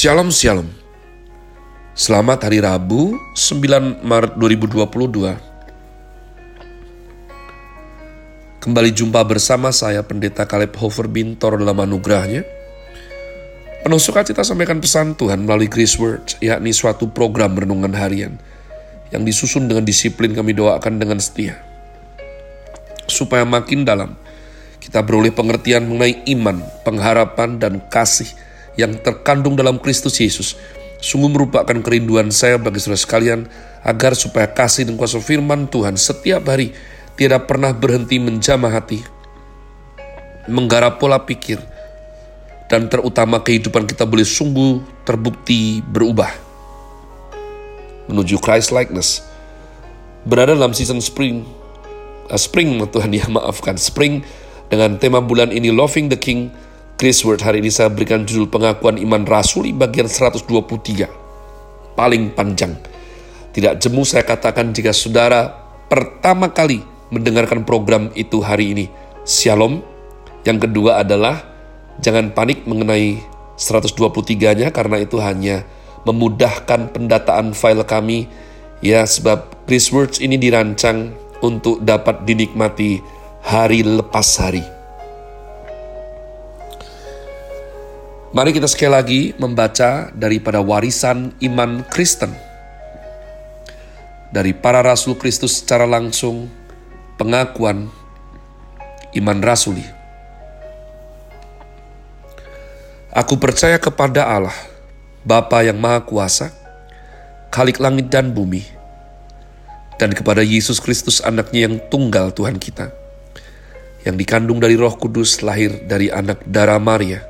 Shalom Shalom. Selamat hari Rabu 9 Maret 2022 Kembali jumpa bersama saya Pendeta Kaleb Hofer Bintor dalam anugerahnya. Penuh sukacita sampaikan pesan Tuhan melalui Grace Word yakni suatu program renungan harian yang disusun dengan disiplin kami doakan dengan setia. Supaya makin dalam kita beroleh pengertian mengenai iman, pengharapan, dan kasih yang terkandung dalam Kristus Yesus sungguh merupakan kerinduan saya bagi saudara sekalian agar supaya kasih dan kuasa firman Tuhan setiap hari tidak pernah berhenti menjamah hati, menggarap pola pikir, dan terutama kehidupan kita boleh sungguh terbukti berubah menuju Christ likeness. Berada dalam season spring, uh, spring Tuhan ya maafkan, spring dengan tema bulan ini Loving the King Chris Word hari ini saya berikan judul pengakuan iman rasuli bagian 123. Paling panjang. Tidak jemu saya katakan jika saudara pertama kali mendengarkan program itu hari ini. Shalom. Yang kedua adalah jangan panik mengenai 123-nya karena itu hanya memudahkan pendataan file kami ya sebab Chris Words ini dirancang untuk dapat dinikmati hari lepas hari. Mari kita sekali lagi membaca daripada warisan iman Kristen. Dari para rasul Kristus secara langsung, pengakuan iman rasuli. Aku percaya kepada Allah, Bapa yang Maha Kuasa, Khalik langit dan bumi, dan kepada Yesus Kristus anaknya yang tunggal Tuhan kita, yang dikandung dari roh kudus lahir dari anak darah Maria,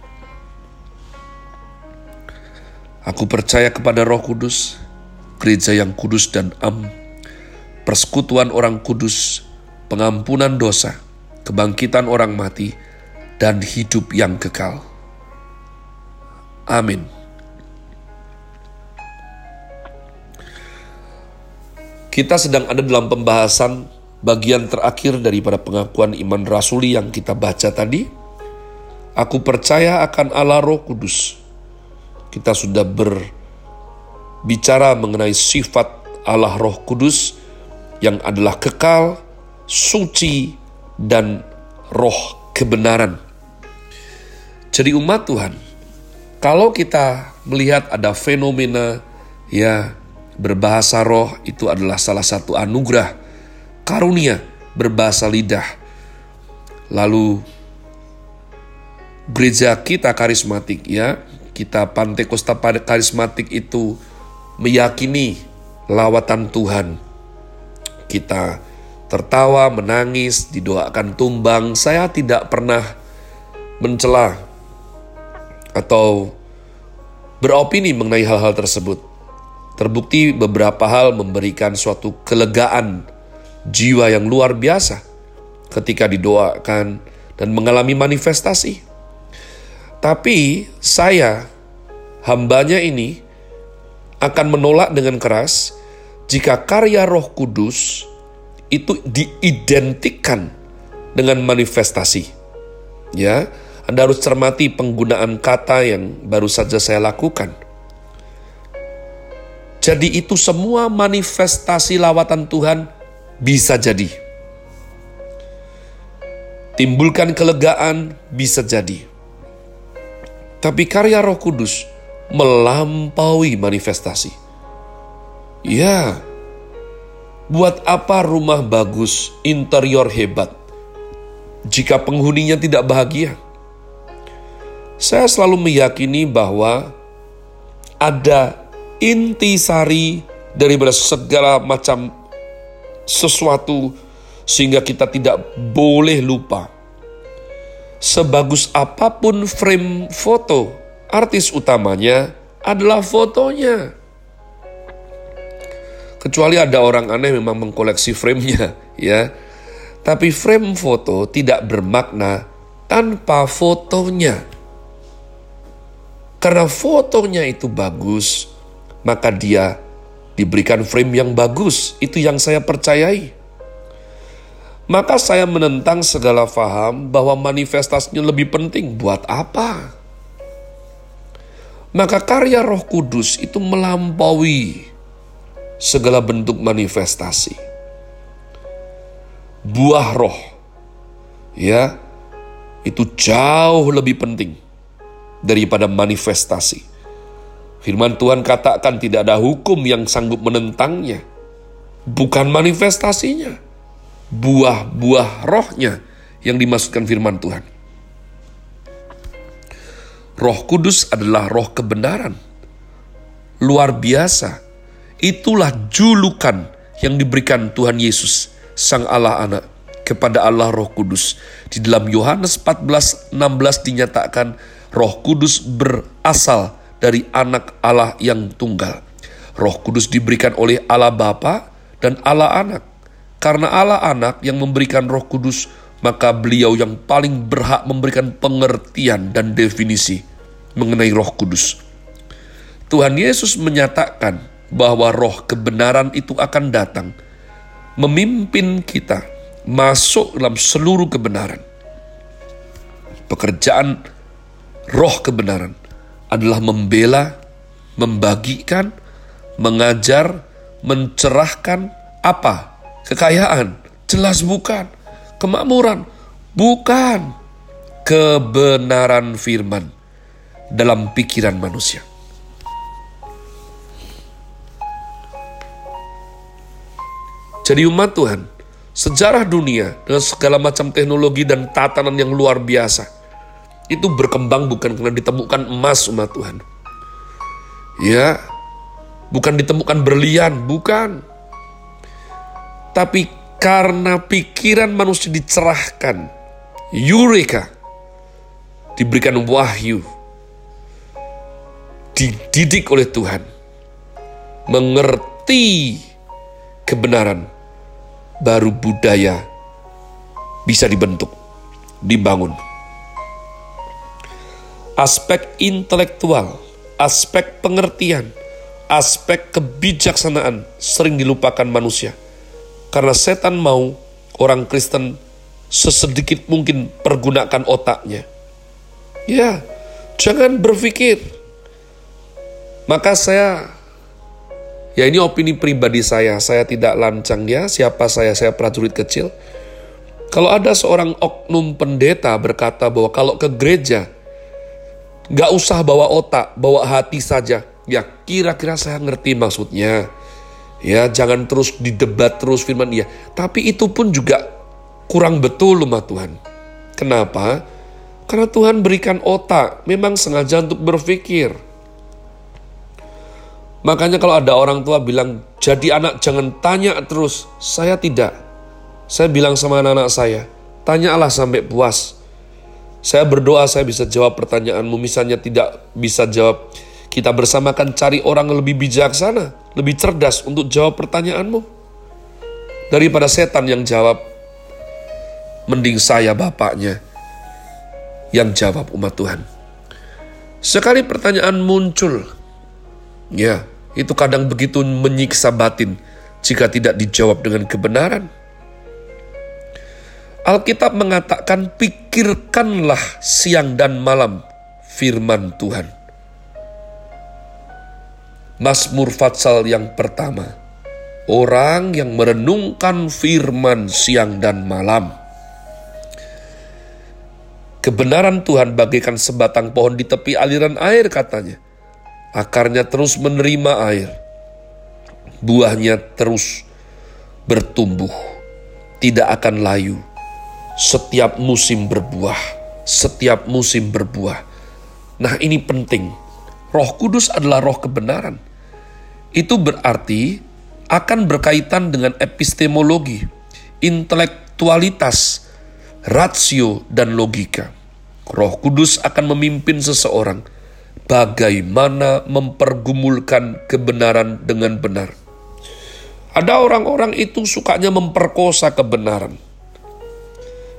Aku percaya kepada Roh Kudus, gereja yang kudus dan am, persekutuan orang kudus, pengampunan dosa, kebangkitan orang mati, dan hidup yang kekal. Amin. Kita sedang ada dalam pembahasan bagian terakhir daripada pengakuan iman rasuli yang kita baca tadi. Aku percaya akan Allah Roh Kudus, kita sudah berbicara mengenai sifat Allah Roh Kudus yang adalah kekal, suci, dan roh kebenaran. Jadi umat Tuhan, kalau kita melihat ada fenomena ya berbahasa roh itu adalah salah satu anugerah karunia berbahasa lidah. Lalu gereja kita karismatik ya kita Pantai Costa Karismatik itu meyakini lawatan Tuhan. Kita tertawa, menangis, didoakan tumbang. Saya tidak pernah mencela atau beropini mengenai hal-hal tersebut. Terbukti beberapa hal memberikan suatu kelegaan jiwa yang luar biasa ketika didoakan dan mengalami manifestasi. Tapi saya, hambanya ini, akan menolak dengan keras jika karya roh kudus itu diidentikan dengan manifestasi. Ya, Anda harus cermati penggunaan kata yang baru saja saya lakukan. Jadi itu semua manifestasi lawatan Tuhan bisa jadi. Timbulkan kelegaan bisa jadi tapi karya Roh Kudus melampaui manifestasi. Ya, buat apa rumah bagus, interior hebat, jika penghuninya tidak bahagia? Saya selalu meyakini bahwa ada intisari daripada segala macam sesuatu sehingga kita tidak boleh lupa sebagus apa pun frame foto, artis utamanya adalah fotonya. Kecuali ada orang aneh memang mengkoleksi frame-nya, ya. Tapi frame foto tidak bermakna tanpa fotonya. Karena fotonya itu bagus, maka dia diberikan frame yang bagus. Itu yang saya percayai. Maka saya menentang segala faham bahwa manifestasinya lebih penting. Buat apa? Maka karya roh kudus itu melampaui segala bentuk manifestasi. Buah roh, ya, itu jauh lebih penting daripada manifestasi. Firman Tuhan katakan tidak ada hukum yang sanggup menentangnya. Bukan manifestasinya. Buah-buah rohnya yang dimasukkan firman Tuhan. Roh Kudus adalah roh kebenaran. Luar biasa. Itulah julukan yang diberikan Tuhan Yesus, Sang Allah Anak, kepada Allah Roh Kudus. Di dalam Yohanes 14, 16 dinyatakan, Roh Kudus berasal dari anak Allah yang tunggal. Roh Kudus diberikan oleh Allah Bapa dan Allah Anak. Karena Allah Anak yang memberikan Roh Kudus, maka beliau yang paling berhak memberikan pengertian dan definisi mengenai Roh Kudus. Tuhan Yesus menyatakan bahwa roh kebenaran itu akan datang, memimpin kita masuk dalam seluruh kebenaran. Pekerjaan roh kebenaran adalah membela, membagikan, mengajar, mencerahkan apa? Kekayaan. Jelas bukan. Kemakmuran. Bukan. Kebenaran firman dalam pikiran manusia. Jadi umat Tuhan, sejarah dunia dengan segala macam teknologi dan tatanan yang luar biasa – itu berkembang bukan karena ditemukan emas umat Tuhan. Ya, bukan ditemukan berlian, bukan. Tapi karena pikiran manusia dicerahkan, eureka, diberikan wahyu, dididik oleh Tuhan, mengerti kebenaran, baru budaya bisa dibentuk, dibangun aspek intelektual, aspek pengertian, aspek kebijaksanaan sering dilupakan manusia. Karena setan mau orang Kristen sesedikit mungkin pergunakan otaknya. Ya, jangan berpikir. Maka saya, ya ini opini pribadi saya, saya tidak lancang ya, siapa saya, saya prajurit kecil. Kalau ada seorang oknum pendeta berkata bahwa kalau ke gereja, Gak usah bawa otak, bawa hati saja. Ya kira-kira saya ngerti maksudnya. Ya jangan terus didebat terus firman dia. Tapi itu pun juga kurang betul umat Tuhan. Kenapa? Karena Tuhan berikan otak, memang sengaja untuk berpikir. Makanya kalau ada orang tua bilang, jadi anak jangan tanya terus. Saya tidak. Saya bilang sama anak-anak saya, tanyalah sampai puas. Saya berdoa saya bisa jawab pertanyaanmu, misalnya tidak bisa jawab. Kita bersama akan cari orang yang lebih bijaksana, lebih cerdas untuk jawab pertanyaanmu. Daripada setan yang jawab, mending saya bapaknya yang jawab umat Tuhan. Sekali pertanyaan muncul, ya itu kadang begitu menyiksa batin jika tidak dijawab dengan kebenaran. Alkitab mengatakan, "Pikirkanlah siang dan malam firman Tuhan." Mazmur Fatsal yang pertama, orang yang merenungkan firman siang dan malam. Kebenaran Tuhan bagaikan sebatang pohon di tepi aliran air katanya. Akarnya terus menerima air. Buahnya terus bertumbuh. Tidak akan layu setiap musim berbuah, setiap musim berbuah. Nah, ini penting. Roh Kudus adalah roh kebenaran. Itu berarti akan berkaitan dengan epistemologi, intelektualitas, rasio, dan logika. Roh Kudus akan memimpin seseorang bagaimana mempergumulkan kebenaran dengan benar. Ada orang-orang itu sukanya memperkosa kebenaran.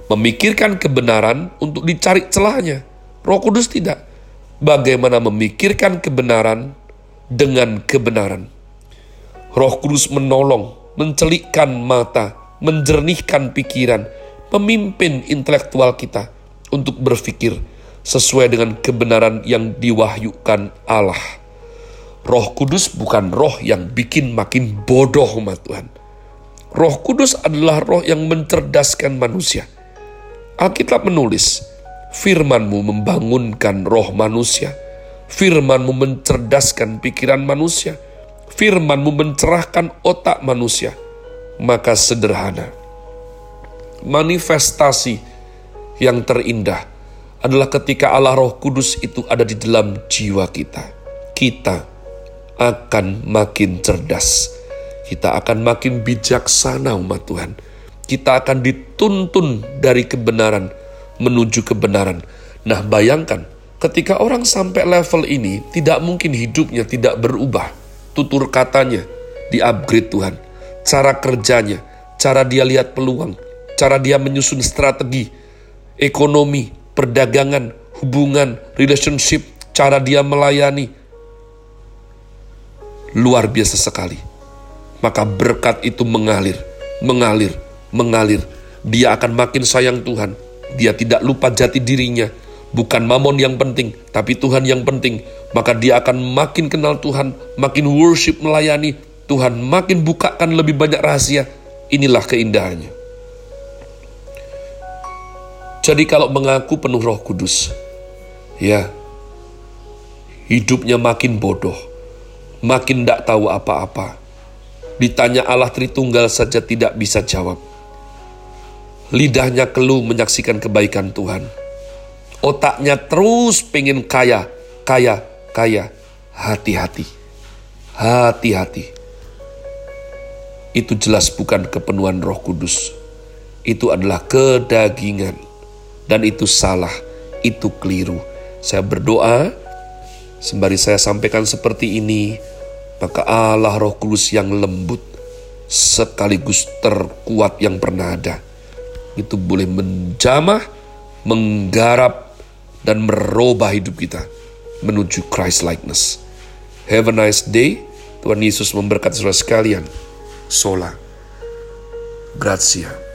Memikirkan kebenaran untuk dicari celahnya. Roh Kudus tidak. Bagaimana memikirkan kebenaran dengan kebenaran. Roh Kudus menolong, mencelikkan mata, menjernihkan pikiran, memimpin intelektual kita untuk berpikir sesuai dengan kebenaran yang diwahyukan Allah. Roh Kudus bukan roh yang bikin makin bodoh umat Tuhan. Roh Kudus adalah roh yang mencerdaskan manusia. Alkitab menulis, firmanmu membangunkan roh manusia. Firmanmu mencerdaskan pikiran manusia. Firmanmu mencerahkan otak manusia. Maka sederhana. Manifestasi yang terindah adalah ketika Allah Roh Kudus itu ada di dalam jiwa kita. Kita akan makin cerdas. Kita akan makin bijaksana umat Tuhan. Kita akan dituntun dari kebenaran menuju kebenaran. Nah bayangkan, ketika orang sampai level ini, tidak mungkin hidupnya tidak berubah. Tutur katanya di-upgrade Tuhan. Cara kerjanya, cara dia lihat peluang, cara dia menyusun strategi, ekonomi, perdagangan, hubungan, relationship, cara dia melayani, luar biasa sekali. Maka berkat itu mengalir, mengalir, mengalir. Dia akan makin sayang Tuhan. Dia tidak lupa jati dirinya. Bukan mamon yang penting, tapi Tuhan yang penting. Maka dia akan makin kenal Tuhan, makin worship melayani. Tuhan makin bukakan lebih banyak rahasia. Inilah keindahannya. Jadi kalau mengaku penuh roh kudus, ya, hidupnya makin bodoh makin tidak tahu apa-apa. Ditanya Allah Tritunggal saja tidak bisa jawab. Lidahnya keluh menyaksikan kebaikan Tuhan. Otaknya terus pengen kaya, kaya, kaya. Hati-hati, hati-hati. Itu jelas bukan kepenuhan roh kudus. Itu adalah kedagingan. Dan itu salah, itu keliru. Saya berdoa, sembari saya sampaikan seperti ini, maka Allah Roh Kudus yang lembut sekaligus terkuat yang pernah ada itu boleh menjamah, menggarap dan merubah hidup kita menuju Christ likeness. Have a nice day. Tuhan Yesus memberkati saudara sekalian. Sola. Grazie.